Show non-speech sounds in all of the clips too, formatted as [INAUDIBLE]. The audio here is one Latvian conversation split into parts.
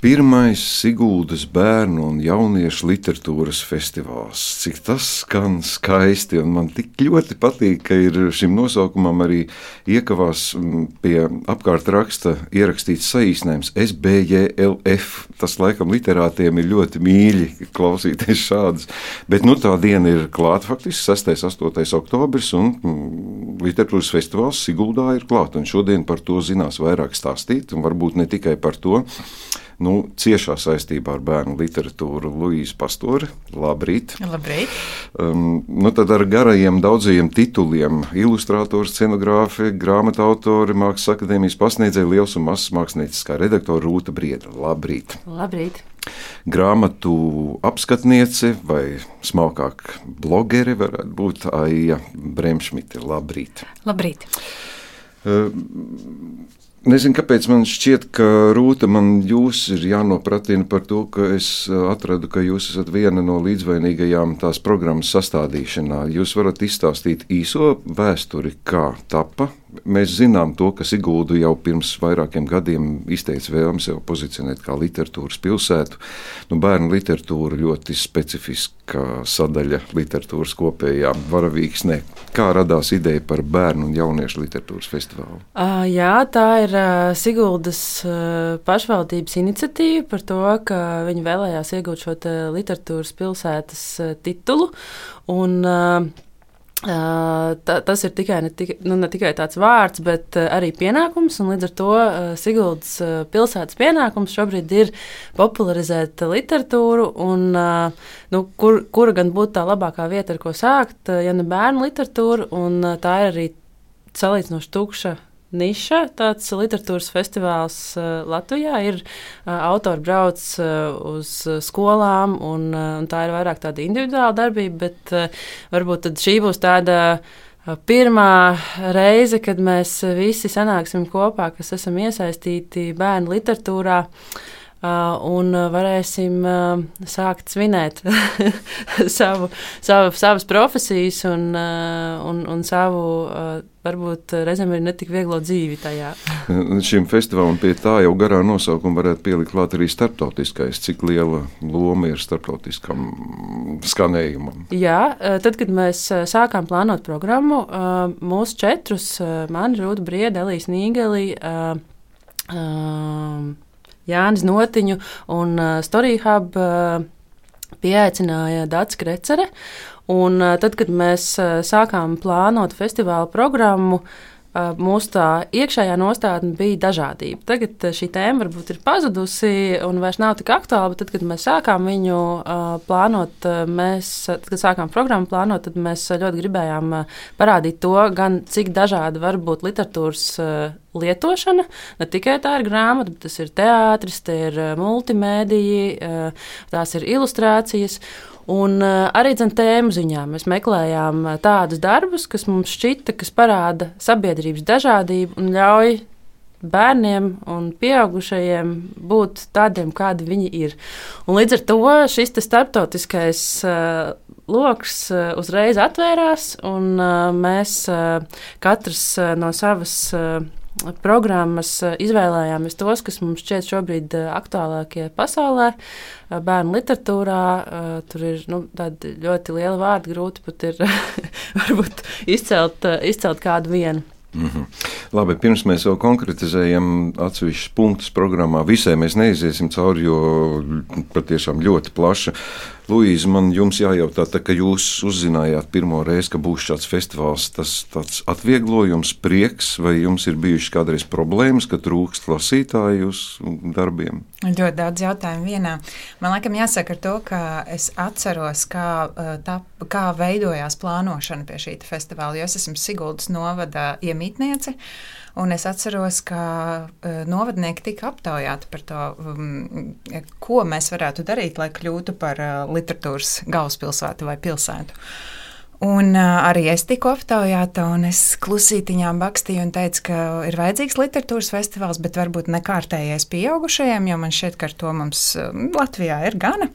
Pirmais Sigūdas bērnu un jauniešu literatūras festivāls. Cik tas skan skaisti, un man tik ļoti patīk, ka ir šim nosaukumam arī iekavās pie apkārt raksta ierakstīts saīsinājums SBJLF. Tas laikam literātiem ir ļoti mīļi klausīties šādas, bet nu tā diena ir klāta faktiski 6. un 8. oktobris, un literatūras festivāls Sigūdā ir klāta, un šodien par to zinās vairāk stāstīt, un varbūt ne tikai par to nu, ciešā saistībā ar bērnu literatūru Luīsa Pastori. Labrīt! Labrīt. Um, nu, tad ar garajiem daudzajiem tituliem - ilustrātors, scenogrāfi, grāmatu autori, mākslas akadēmijas pasniedzēja, liels un mazs mākslinieckā redaktora Rūta Brieda. Labrīt! Labrīt! Grāmatu apskatniece vai smalkāk blogere varētu būt Aija Bremšmite. Labrīt! Labrīt. Uh, Nezinu, kāpēc man šķiet, ka Rūta man jūs ir jānopratina par to, ka es atradu, ka jūs esat viena no līdzvainīgajām tās programmas sastādīšanā. Jūs varat izstāstīt īso vēsturi, kā tapa Mēs zinām to, ka Sigūda jau pirms vairākiem gadiem izteica vēlmi sev pozicionēt kā literatūras pilsētu. Nu, bērnu literatūra ļoti specifiska sadaļa literatūras kopējā varavīksnē. Kā radās ideja par bērnu un jauniešu literatūras festivālu? Uh, jā, tā ir uh, Sigūdas uh, pašvaldības iniciatīva par to, ka viņi vēlējās iegūt šo literatūras pilsētas uh, titulu. Un, Uh, ta, tas ir tikai ne, tika, nu, ne tikai tāds vārds, bet arī pienākums. Līdz ar to Siguldas pilsētas pienākums šobrīd ir popularizēt literatūru, un, nu, kur, kura gan būtu tā labākā vieta, ar ko sākt, ja ne bērnu literatūra. Un, tā ir arī salīdzinoši tukša niša, tāds literatūras festivāls uh, Latvijā. Ir uh, autori brauc uh, uz skolām, un, un tā ir vairāk tāda individuāla darbība, bet varbūt šī būs tāda. Pirmā reize, kad mēs visi sanāksim kopā, kas esam iesaistīti bērnu literatūrā, uh, un varēsim uh, sākt svinēt [LAUGHS] savu, savu, savas profesijas un, un, un savu varbūt reizēm ir netik vieglo dzīvi tajā. [LAUGHS] Šim festivālam pie tā jau garā nosaukuma varētu pielikt klāt arī starptautiskais, cik liela loma ir starptautiskam skanējumam. Jā, tad, kad mēs sākām plānot programmu, mūsu četrus, mani Rūta Brieda, Elīs Nīgeli, Jānis Notiņu un Storyhub pieaicināja Dārts Krecere. Un tad, kad mēs sākām plānot festivāla programmu, mūsu tā iekšējā nostādne bija dažādība. Tagad šī tēma varbūt ir pazudusi un vairs nav tik aktuāla, bet tad, kad mēs sākām viņu plānot, mēs, tad, kad sākām programmu plānot, tad mēs ļoti gribējām parādīt to, gan cik dažāda var būt literatūras lietošana. Ne tikai tā ir grāmata, bet tas ir teātris, tie ir multimēdiji, tās ir ilustrācijas. Un uh, arī zin, tēmu ziņā mēs meklējām uh, tādus darbus, kas mums šķita, kas parāda sabiedrības dažādību un ļauj bērniem un pieaugušajiem būt tādiem, kādi viņi ir. Un līdz ar to šis starptautiskais uh, lokus uh, uzreiz atvērās, un uh, mēs katrs no savas. Programmas eh, izvēlējāmies tos, kas mums šķiet šobrīd eh, aktuālākie pasaulē. Eh, bērnu literatūrā tur ir nu, ļoti liela vārda, grūti pat ir [LAUGHS] izcelt, izcelt kādu vienu. Mm -hmm. Labi, pirms mēs vēl konkretizējam atsevišķus punktus programmā, visai mēs neiziesim cauri, jo patiešām ļoti plaša. Luīza, man jums jājautā, tā, ka jūs uzzinājāt pirmo reizi, ka būs šāds festivāls, tas tāds atvieglojums, prieks, vai jums ir bijušas kādreiz problēmas, ka trūkst lasītāju uz darbiem? Ļoti daudz jautājumu vienā. Man liekas, jāsaka ar to, ka es atceros, kā, tā, kā veidojās plānošana pie šī festivāla, jo es esmu Siguldas novada iemītniece. Un es atceros, ka uh, novadnieki tika aptaujāti par to, um, ko mēs varētu darīt, lai kļūtu par uh, literatūras galvaspilsētu vai pilsētu. Un uh, arī es tiku aptaujāta, un es klusītiņām bakstīju un teicu, ka ir vajadzīgs literatūras festivāls, bet varbūt nekārtējais pieaugušajiem, jo man šķiet, ka ar to mums uh, Latvijā ir gana.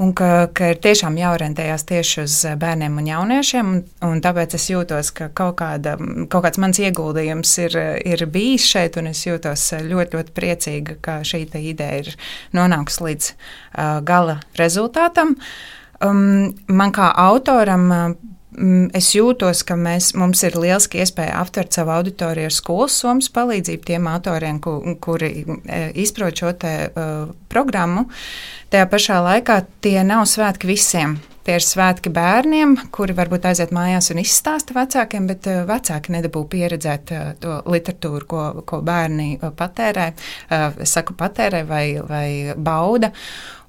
Un ka, ka ir tiešām jāorientējās tieši uz bērniem un jauniešiem. Un, un tāpēc es jūtos, ka kaut, kāda, kaut kāds mans ieguldījums ir, ir bijis šeit, un es jūtos ļoti, ļoti priecīga, ka šī ideja ir nonākusi līdz uh, gala rezultātam. Um, man kā autoram Mm, es jūtos, ka mēs, mums ir lieliski iespēja aptvert savu auditoriju ar skolas somas palīdzību tiem autoriem, ku, kuri e, izprot šo te, uh, programmu. Tajā pašā laikā tie nav svētki visiem. Tie ir svētki bērniem, kuri varbūt aiziet mājās un izstāsta vecākiem, bet uh, vecāki nedabū pieredzēt uh, to literatūru, ko, ko bērni patērē, es saku patērē vai, vai bauda.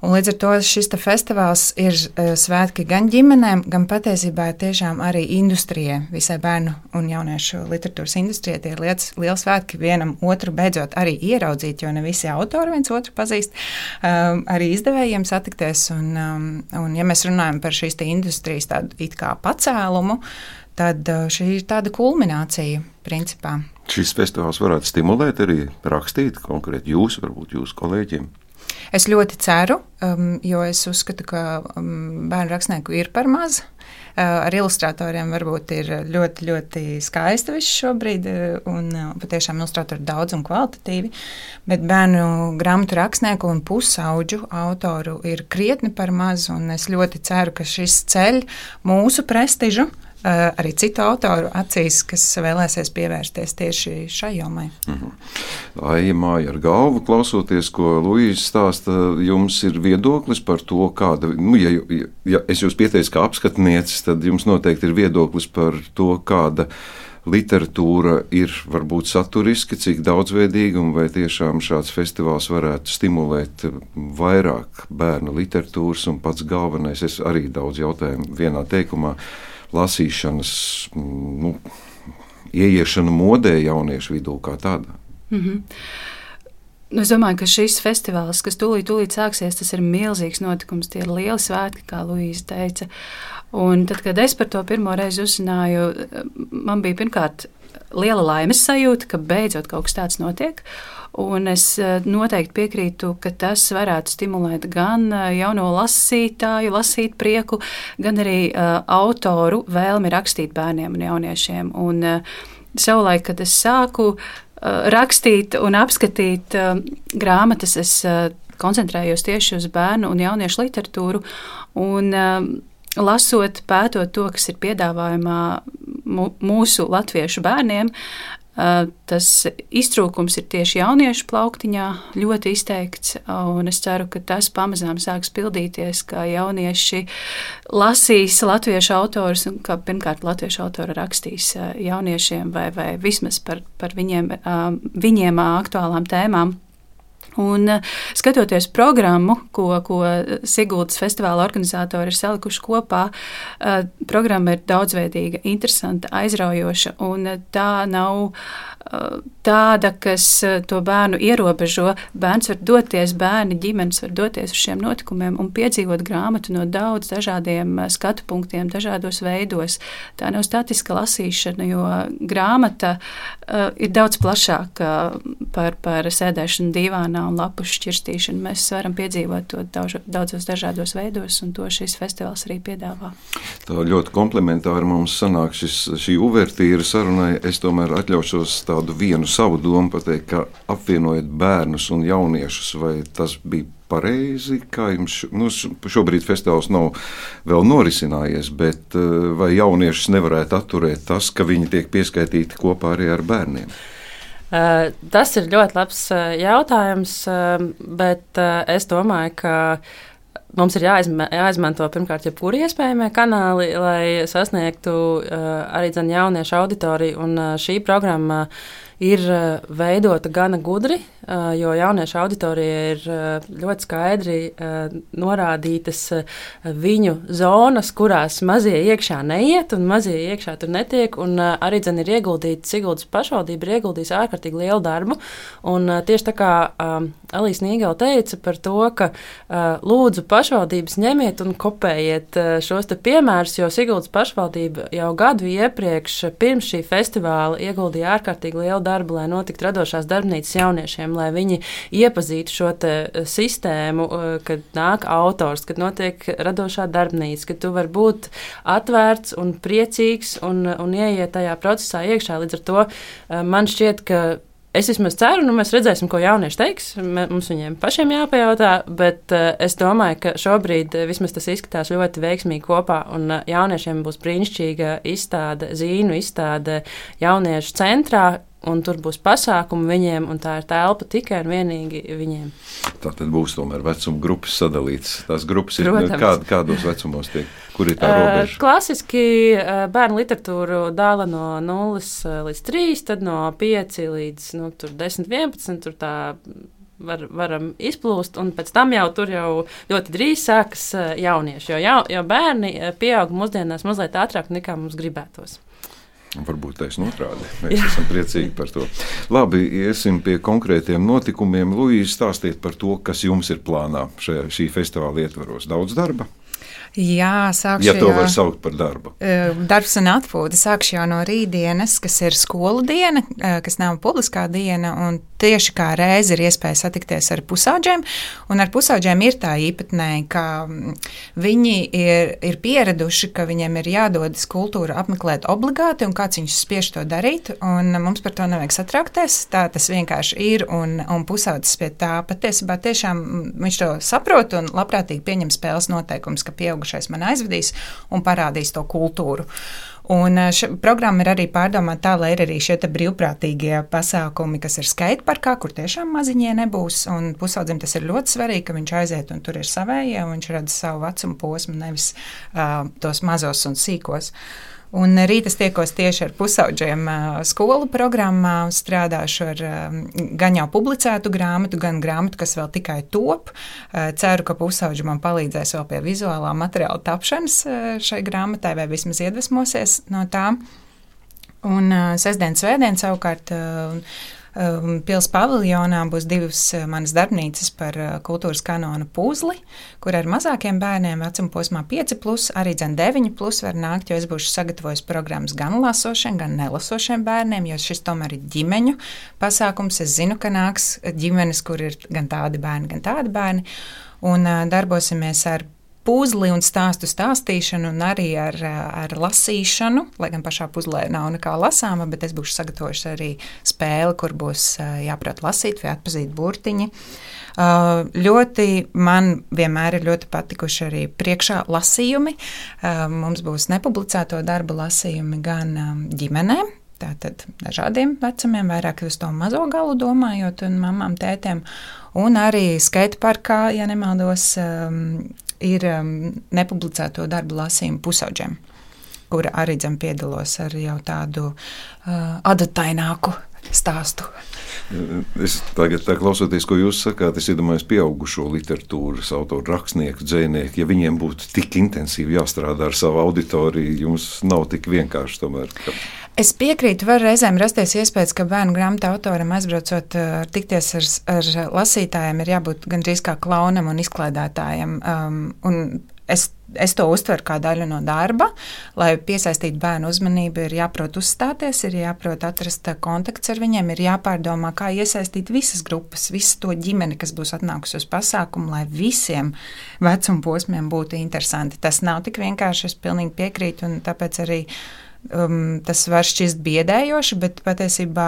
Un līdz ar to šis festivāls ir svētki gan ģimenēm, gan patiesībā tiešām arī industrijai, visai bērnu un jauniešu literatūras industrijai. Tie ir liels, liels svētki vienam otru beidzot arī ieraudzīt, jo ne visi autori viens otru pazīst, um, arī izdevējiem satikties. Un, um, un ja mēs runājam par šīs industrijas tādu it kā pacēlumu, tad uh, šī ir tāda kulminācija principā. Šis festivāls varētu stimulēt arī rakstīt konkrēti jūs, varbūt jūsu kolēģiem. Es ļoti ceru, um, jo es uzskatu, ka um, bērnu rakstnieku ir par maz. Uh, ar ilustratoriem varbūt ir ļoti, ļoti skaisti viss šobrīd, uh, un uh, patiešām ilustratori daudz un kvalitatīvi, bet bērnu grāmatu rakstnieku un pusauģu autoru ir krietni par maz, un es ļoti ceru, ka šis ceļ mūsu prestižu arī citu autoru acīs, kas vēlēsies pievērsties tieši šai jomai. -hmm. Aija māja ar galvu, klausoties, ko Luīsa stāsta, jums ir viedoklis par to, kāda, nu, ja, ja es jūs pieteicu kā apskatniecis, tad jums noteikti ir viedoklis par to, kāda literatūra ir varbūt saturiski, cik daudzveidīga, un vai tiešām šāds festivāls varētu stimulēt vairāk bērnu literatūras, un pats galvenais, es arī daudz jautājumu vienā teikumā lasīšanas nu, ieiešana modē jauniešu vidū kā tādā. Mm -hmm. Es domāju, ka šis festivāls, kas tūlīt, tūlīt sāksies, tas ir milzīgs notikums. Tie ir lieli svētki, kā Luīsa teica. Un tad, kad es par to pirmo reizi uzzināju, man bija pirmkārt liela laimes sajūta, ka beidzot kaut kas tāds notiek. Un es eh, noteikti piekrītu, ka tas varētu stimulēt gan eh, jauno lasītāju, lasīt prieku, gan arī uh, autoru vēlmi rakstīt bērniem un jauniešiem. Un, savulaik, kad es sāku rakstīt un apskatīt grāmatas, es koncentrējos tieši uz bērnu un jauniešu literatūru. Un, lasot, pētot to, kas ir piedāvājumā mūsu latviešu bērniem, Tas iztrūkums ir tieši jauniešu plauktiņā ļoti izteikts, un es ceru, ka tas pamazām sāks pildīties, ka jaunieši lasīs latviešu autorus, un ka pirmkārt latviešu autori rakstīs jauniešiem vai, vai vismaz par, par viņiem, viņiem aktuālām tēmām. Un eh, skatoties programmu, ko, ko Siguldas festivāla organizatori ir salikuši kopā, eh, programma ir daudzveidīga, interesanta, aizraujoša, eh, tā nav tāda, kas to bērnu ierobežo. Bērns var doties, bērni, ģimenes var doties uz šiem notikumiem un piedzīvot grāmatu no daudz dažādiem skatu punktiem, dažādos veidos. Tā nav statiska lasīšana, jo grāmata ir daudz plašāka par, par sēdēšanu divānā un lapu šķirstīšanu. Mēs varam piedzīvot to daudz, daudzos dažādos veidos, un to šis festivāls arī piedāvā. Tā ļoti komplementāri mums sanāk šis, šī uvertīra sarunai. Es tomēr atļaušos tādu vienu savu domu pateikt, ka apvienojot bērnus un jauniešus, vai tas bija pareizi, kā jums nu, šobrīd festivāls nav vēl norisinājies, bet eh, vai jauniešus nevarētu atturēt tas, ka viņi tiek pieskaitīti kopā arī ar bērniem? Uh, tas ir ļoti labs uh, jautājums, uh, bet es domāju, ka mums ir jāizme, jāizmanto pirmkārt jebkuri iespējamie kanāli, lai sasniegtu arī jauniešu auditoriju. Un šī programma ir veidota gana gudri, jo jauniešu auditorija ir ļoti skaidri norādītas viņu zonas, kurās mazie iekšā neiet un mazie iekšā tur netiek. Arī dzen, ir ieguldīta Siguldas pašvaldība, ir ieguldījusi ārkārtīgi lielu darbu. Un, tieši tā kā Alīs Nīgela teica par to, ka lūdzu pašvaldības ņemiet un kopējiet šos piemērus, jo Siguldas pašvaldība jau gadu iepriekš, pirms šī festivāla, ieguldīja ārkārtīgi lielu darbu, lai notiktu radošās darbnīcas jauniešiem, lai viņi iepazītu šo sistēmu, kad nāk autors, kad notiek radošā darbnīca, ka tu vari būt atvērts un priecīgs un, un ieiet tajā procesā iekšā. Līdz ar to man šķiet, ka Es vismaz ceru, nu mēs redzēsim, ko jaunieši teiks. Mums viņiem pašiem jāpajautā, bet uh, es domāju, ka šobrīd uh, vismaz tas izskatās ļoti veiksmīgi kopā. Un uh, jauniešiem būs brīnišķīga izstāde, zīnu izstāde jauniešu centrā, un tur būs pasākumi viņiem, un tā ir telpa tikai un vienīgi viņiem. Tā tad būs tomēr vecuma grupas sadalītas. Tās grupas ir kā, kādos vecumos tiek, kur ir tā robeža? Uh, klasiski uh, bērnu literatūru dala no 0 līdz 3, tad no 5 līdz nu, 10, 11. Tur tā var, varam izplūst, un pēc tam jau tur jau ļoti drīz sākas jaunieši. Jo, jau, jo bērni pieaug mūsdienās mazliet ātrāk nekā mums gribētos. Varbūt taisnība otrādi. [LAUGHS] Mēs Jā. esam priecīgi par to. Labi, iesim pie konkrētiem notikumiem. Lūdzu, stāstiet par to, kas jums ir plānā šajā, šī festivāla ietvaros. Daudz darba. Jā, sākšu. Ja to var saukt par darbu. Darbs un atpūta sākšu jau no rītdienas, kas ir skolu diena, kas nav publiskā diena. Tieši kā reizi ir iespēja satikties ar pusauģiem. Ar pusauģiem ir tā īpatnēji, ka viņi ir, ir pieraduši, ka viņiem ir jādodas kultūra apmeklēt obligāti, un kāds viņus spiež to darīt. Mums par to nevajag satraukties. Tā tas vienkārši ir. Un, un pusaudzis pie tā patiesībā tiešām viņš to saprot un labprātīgi pieņem spēles noteikumus, ka pieaug pieaugušais man aizvedīs un parādīs to kultūru. Un šī programma ir arī pārdomāta tā, lai ir arī šie brīvprātīgie pasākumi, kas ir skaitparkā, kur tiešām maziņie nebūs. Un pusaudzim tas ir ļoti svarīgi, ka viņš aiziet un tur ir savējie, un viņš redz savu vecumu posmu, nevis uh, tos mazos un sīkos. Uh, Un rīt es tiekos tieši ar pusaudžiem skolu programmā, strādāšu ar gan jau publicētu grāmatu, gan grāmatu, kas vēl tikai top. Ceru, ka pusauģi man palīdzēs vēl pie vizuālā materiāla tapšanas šai grāmatai, vai vismaz iedvesmosies no tā. Un sestdien, svētdien savukārt pils paviljonā būs divas uh, manas darbnīcas par uh, kultūras kanonu puzli, kur ar mazākiem bērniem vecuma posmā 5, plus, arī 9, plus var nākt, jo es būšu sagatavojis programmas gan lasošiem, gan nelasošiem bērniem, jo šis tomēr ir ģimeņu pasākums. Es zinu, ka nāks ģimenes, kur ir gan tādi bērni, gan tādi bērni. Un uh, darbosimies ar puzli un stāstu stāstīšanu, un arī ar, ar lasīšanu. Lai gan pašā puzlē nav nekā lasāma, bet es būšu sagatavojis arī spēli, kur būs jāprot lasīt vai atpazīt burtiņi. Ļoti man vienmēr ir ļoti patikuši arī priekšā lasījumi. Mums būs nepublicēto darbu lasījumi gan ģimenēm, tātad dažādiem vecumiem, vairāk uz to mazo galu domājot, un mamām, tētiem. Un arī skaita parkā, ja nemaldos, ir um, nepublicēto darbu lasījumu pusauģiem, kura arī dzem piedalos ar jau tādu uh, adataināku stāstu. Es tagad, klausoties, ko jūs sakāt, es iedomājos, pieaugušo literatūras autoru, rakstnieku, dzinieku. Ja viņiem būtu tik intensīvi jāstrādā ar savu auditoriju, jums nav tik vienkārši tomēr. Ka... Es piekrītu, var reizēm rasties iespējas, ka bērnu grāmatu autoram aizbraucot, uh, tikties ar, ar lasītājiem, ir jābūt gandrīz kā klaunam un izklaidētājam. Um, un es es to uztveru kā daļu no darba. Lai piesaistītu bērnu uzmanību, ir jāprot uzstāties, ir jāprot atrast kontakts ar viņiem, ir jāpārdomā, kā iesaistīt visas grupas, visu to ģimeni, kas būs atnākusi uz pasākumu, lai visiem vecuma posmiem būtu interesanti. Tas nav tik vienkārši, es pilnīgi piekrītu, un tāpēc arī um, tas var šķist biedējoši, bet patiesībā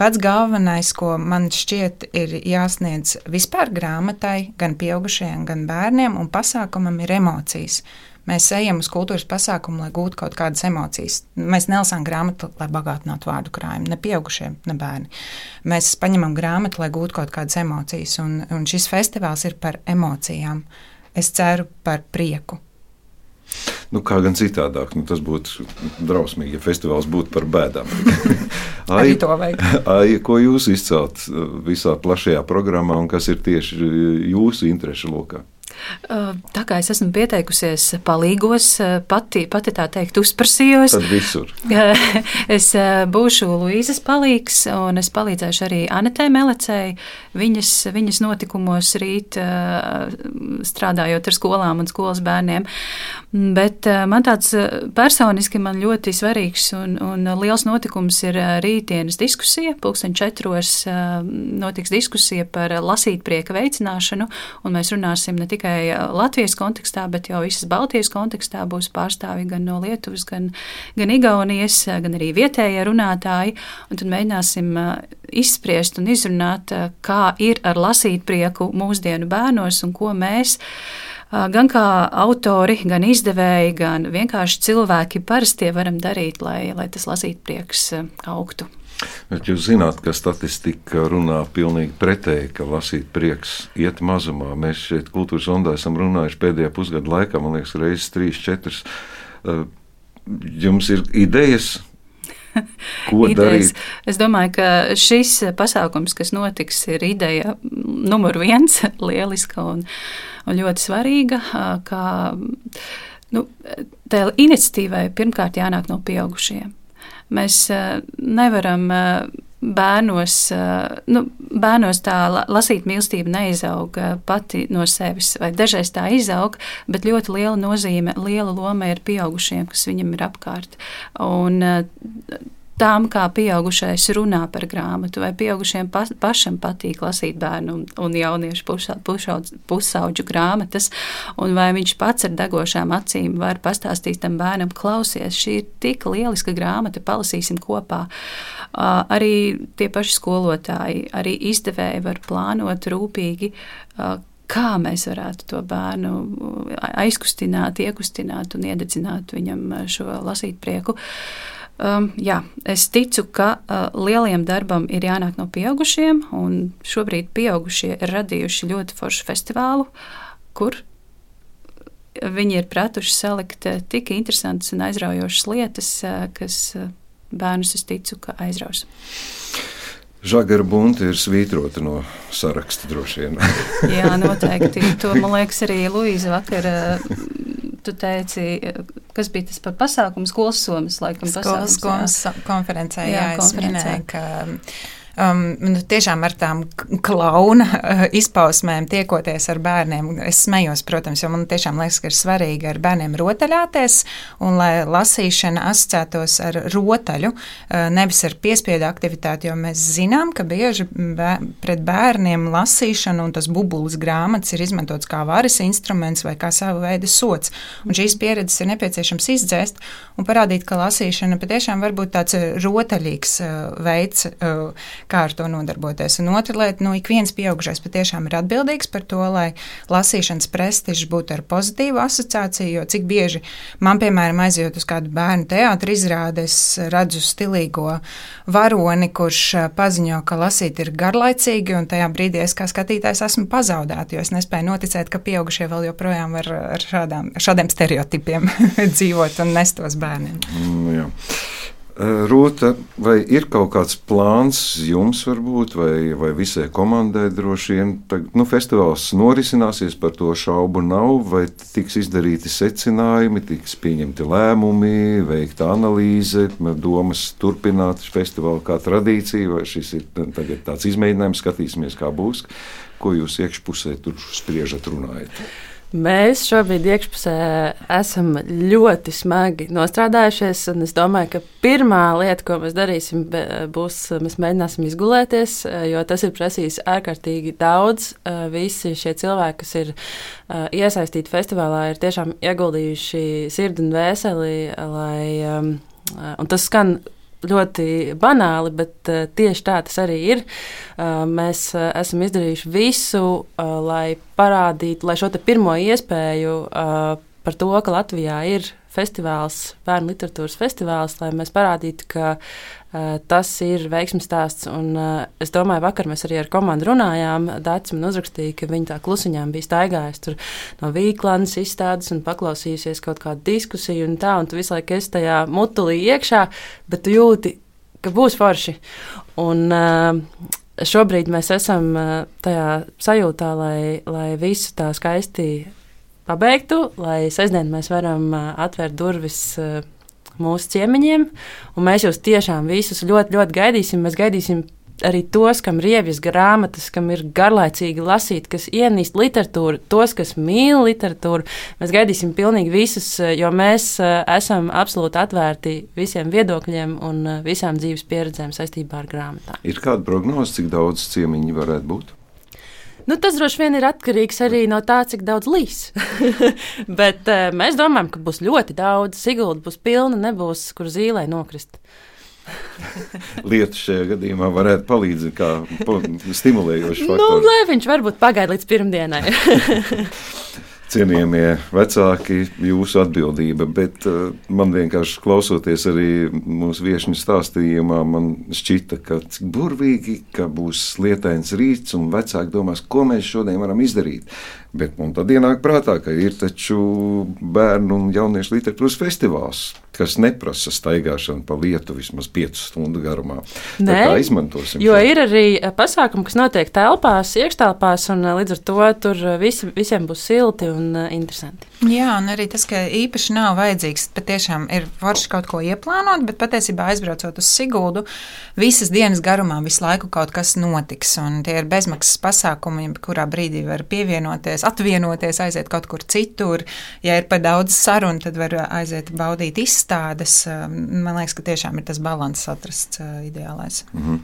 pats galvenais, ko man šķiet, ir jāsniedz vispār grāmatai, gan pieaugušajiem, gan bērniem, un pasākumam ir emocijas. Mēs ejam uz kultūras pasākumu, lai gūtu kaut kādas emocijas. Mēs nelasām grāmatu, lai bagātinātu vārdu krājumu, ne pieaugušie, ne bērni. Mēs paņemam grāmatu, lai gūtu kaut kādas emocijas, un, un šis festivāls ir par emocijām. Es ceru par prieku, Nu, kā gan citādāk, nu, tas būtu drausmīgi, ja festivāls būtu par bēdām. [LAUGHS] Ai. Ai, ko jūs izcelt visā plašajā programmā un kas ir tieši jūsu interešu lokā? Tā kā es esmu pieteikusies palīgos, pati, pati tā teikt, uzprasījos. Tad visur. [LAUGHS] es būšu Luīzes palīgs, un es palīdzēšu arī Anetē Melecei viņas, viņas notikumos rīt, strādājot ar skolām un skolas bērniem. Bet man tāds personiski man ļoti svarīgs un, un liels notikums ir rītdienas diskusija. Pulksten četros notiks diskusija par lasīt prieka veicināšanu, un mēs runāsim ne tikai Latvijas kontekstā, bet jau visas Baltijas kontekstā būs pārstāvi gan no Lietuvas, gan, gan Igaunijas, gan arī vietējie runātāji, un tad mēģināsim izspriest un izrunāt, kā ir ar lasīt prieku mūsdienu bērnos un ko mēs gan kā autori, gan izdevēji, gan vienkārši cilvēki parastie varam darīt, lai, lai tas lasīt prieks augtu. Bet jūs zināt, ka statistika runā pilnīgi pretēji, ka lasīt prieks iet mazumā. Mēs šeit kultūras ondā esam runājuši pēdējā pusgada laikā, man liekas, reizes trīs, četras. Jums ir idejas, [LAUGHS] Ko idejas. darīt? Es domāju, ka šis pasākums, kas notiks, ir ideja numur viens, [LAUGHS] lieliska un, un ļoti svarīga. Kā, nu, tā iniciatīvai pirmkārt jānāk no pieaugušiem. Mēs nevaram bērnos, nu, bērnos tā lasīt mīlestība neizaug pati no sevis, vai dažreiz tā izaug, bet ļoti liela nozīme, liela loma ir pieaugušiem, kas viņam ir apkārt. Un tām, kā pieaugušais runā par grāmatu, vai pieaugušiem pa, pašam patīk lasīt bērnu un, un jauniešu pusauģu grāmatas, un vai viņš pats ar degošām acīm var pastāstīt tam bērnam, klausies, šī ir tik lieliska grāmata, palasīsim kopā. Uh, arī tie paši skolotāji, arī izdevēji var plānot rūpīgi. Uh, kā mēs varētu to bērnu aizkustināt, iekustināt un iededzināt viņam šo lasīt prieku. Uh, Um, jā, es ticu, ka uh, lieliem darbam ir jānāk no pieaugušiem, un šobrīd pieaugušie ir radījuši ļoti foršu festivālu, kur viņi ir pratuši salikt uh, tik interesantas un aizraujošas lietas, uh, kas uh, bērnus, es ticu, ka aizraus. Žagara bunta ir svītrota no saraksta droši vien. Jā, noteikti. To man liekas arī Luīza vakar. Tu teici, kas bija tas par pasākumu, skolas somas, laikam, skolas, skolas konferencē. Jā, jā konferencē. Minēju, ka um, nu, tiešām ar tām klauna uh, izpausmēm tiekoties ar bērniem. Es smējos, protams, jo man tiešām liekas, ka ir svarīgi ar bērniem rotaļāties un lai lasīšana asociētos ar rotaļu, uh, nevis ar piespiedu aktivitāti, jo mēs zinām, ka bieži bēr, pret bērniem lasīšana un tas bubulis grāmatas ir izmantots kā varas instruments vai kā sava veida sots. Un šīs pieredzes ir nepieciešams izdzēst un parādīt, ka lasīšana patiešām var būt tāds rotaļīgs uh, veids, kā ar to nodarboties. Un otra lieta, nu, ik viens pieaugušais patiešām ir atbildīgs par to, lai lasīšanas prestižs būtu ar pozitīvu asociāciju, jo cik bieži man, piemēram, aizjūt uz kādu bērnu teātru izrādi, es redzu stilīgo varoni, kurš paziņo, ka lasīt ir garlaicīgi, un tajā brīdī es kā skatītājs esmu pazaudēta, jo es nespēju noticēt, ka pieaugušie vēl joprojām var ar šādām, šādiem stereotipiem [LAUGHS] dzīvot un nest tos bērniem. Mm, jā. Eh, Rūta, vai ir kaut kāds plāns jums, varbūt, vai, vai visai komandai droši vien? Tag, nu, festivāls norisināsies, par to šaubu nav, vai tiks izdarīti secinājumi, tiks pieņemti lēmumi, veikta analīze, domas turpināt festivālu kā tradīciju, vai šis ir tāds izmēģinājums, skatīsimies, kā būs, ko jūs iekšpusē tur spriežat, runājat. Mēs šobrīd iekšpusē esam ļoti smagi nostrādājušies. Es domāju, ka pirmā lieta, ko mēs darīsim, būs, mēs mēģināsim izgulēties, jo tas ir prasījis ārkārtīgi daudz. Visi šie cilvēki, kas ir iesaistīti festivālā, ir tiešām ieguldījuši sirdi un vēseli, lai, un tas skan ļoti banāli, bet uh, tieši tā tas arī ir. Uh, mēs uh, esam izdarījuši visu, lai parādītu, lai šo pirmo iespēju par to, ka Latvijā ir festivāls, bērnu literatūras festivāls, lai mēs parādītu, ka uh, tas ir veiksmīgs stāsts. Un, uh, es domāju, vakar mēs arī ar komandu runājām. Dārts man uzrakstīja, ka viņi tā klusiņām bija staigājusi no Vīklandes izstādes un paklausījusies kaut kādu diskusiju un tā, un tu visu laiku esi tajā mutulī iekšā, bet tu jūti, ka būs forši. Un, uh, Šobrīd mēs esam tajā sajūtā, lai, lai visu tā skaisti pabeigtu, lai sestdien mēs varam atvērt durvis mūsu ciemiņiem. Mēs jūs tiešām visus ļoti, ļoti gaidīsim. Mēs gaidīsim arī tos, kam ir riepas grāmatas, kam ir garlaicīgi lasīt, kas ienīst literatūru, tos, kas mīl literatūru. Mēs gaidīsim pilnīgi visus, jo mēs esam absolūti atvērti visiem viedokļiem un visām dzīves pieredzēm saistībā ar grāmatām. Ir kāda prognoze, cik daudz ciemiņu varētu būt? Nu, tas droši vien ir atkarīgs arī no tā, cik daudz līs. [LAUGHS] Bet uh, mēs domājam, ka būs ļoti daudz. Sigulda būs pilna, nebūs kur zīlē nokrist. [LAUGHS] Lietu šajā gadījumā varētu palīdzēt kā stimulējošs nu, faktors. Nu, lai viņš varbūt pagaida līdz pirmdienai. [LAUGHS] cienījamie vecāki, jūsu atbildība. Bet uh, man vienkārši klausoties arī mūsu viesņu stāstījumā, man šķita, ka cik burvīgi, ka būs lietains rīts un vecāki domās, ko mēs šodien varam izdarīt. Bet man tad ienāk prātā, ka ir taču bērnu un jauniešu literatūras festivāls, kas neprasa staigāšanu pa lietu vismaz 5 stundu garumā. Nē, Tā izmantosim. Jo šo. ir arī eh, pasākumi, kas notiek telpās, iekštelpās, un eh, līdz ar to tur eh, visi, visiem būs silti un interesanti. Jā, un arī tas, ka īpaši nav vajadzīgs, patiešām ir forši kaut ko ieplānot, bet patiesībā aizbraucot uz Siguldu, visas dienas garumā visu laiku kaut kas notiks, un tie ir bezmaksas pasākumi, kurā brīdī var pievienoties atvienoties, aiziet kaut kur citur. Ja ir par daudz sarunu, tad var aiziet baudīt izstādes. Man liekas, ka tiešām ir tas līdzsvars atrasts ideālais. Mm -hmm.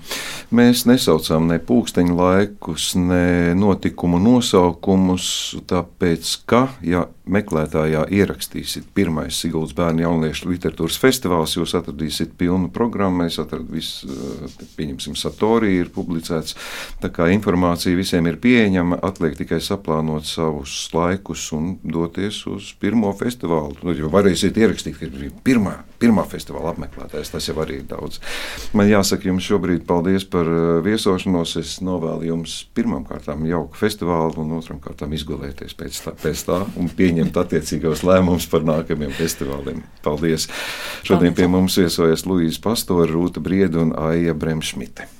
Mēs nesaucām ne pūksteņu laikus, ne notikumu nosaukumus, tāpēc ka, ja meklētājā ierakstīsiet pirmais Siguldas bērnu jauniešu literatūras festivāls, jūs atradīsiet pilnu programmu. Mēs atradīsim, visu, pieņemsim, Satorī ir publicēts. Tā kā informācija visiem ir pieejama, atliek tikai saplānot savus laikus un doties uz pirmo festivālu. Nu, jo varēsiet ierakstīt, ka ir pirmā, pirmā festivāla apmeklētājs. Tas jau arī ir daudz. Man jāsaka jums šobrīd paldies par uh, viesošanos. Es novēlu jums pirmām kārtām jauku festivālu un otrām kārtām izgulēties pēc tā, pēc tā un pieņemt pieņemt attiecīgos lēmumus par nākamajiem festivāliem. Paldies! Šodien pie mums viesojas Luīsa Pastora, Rūta Brieda un Aija Bremšmite.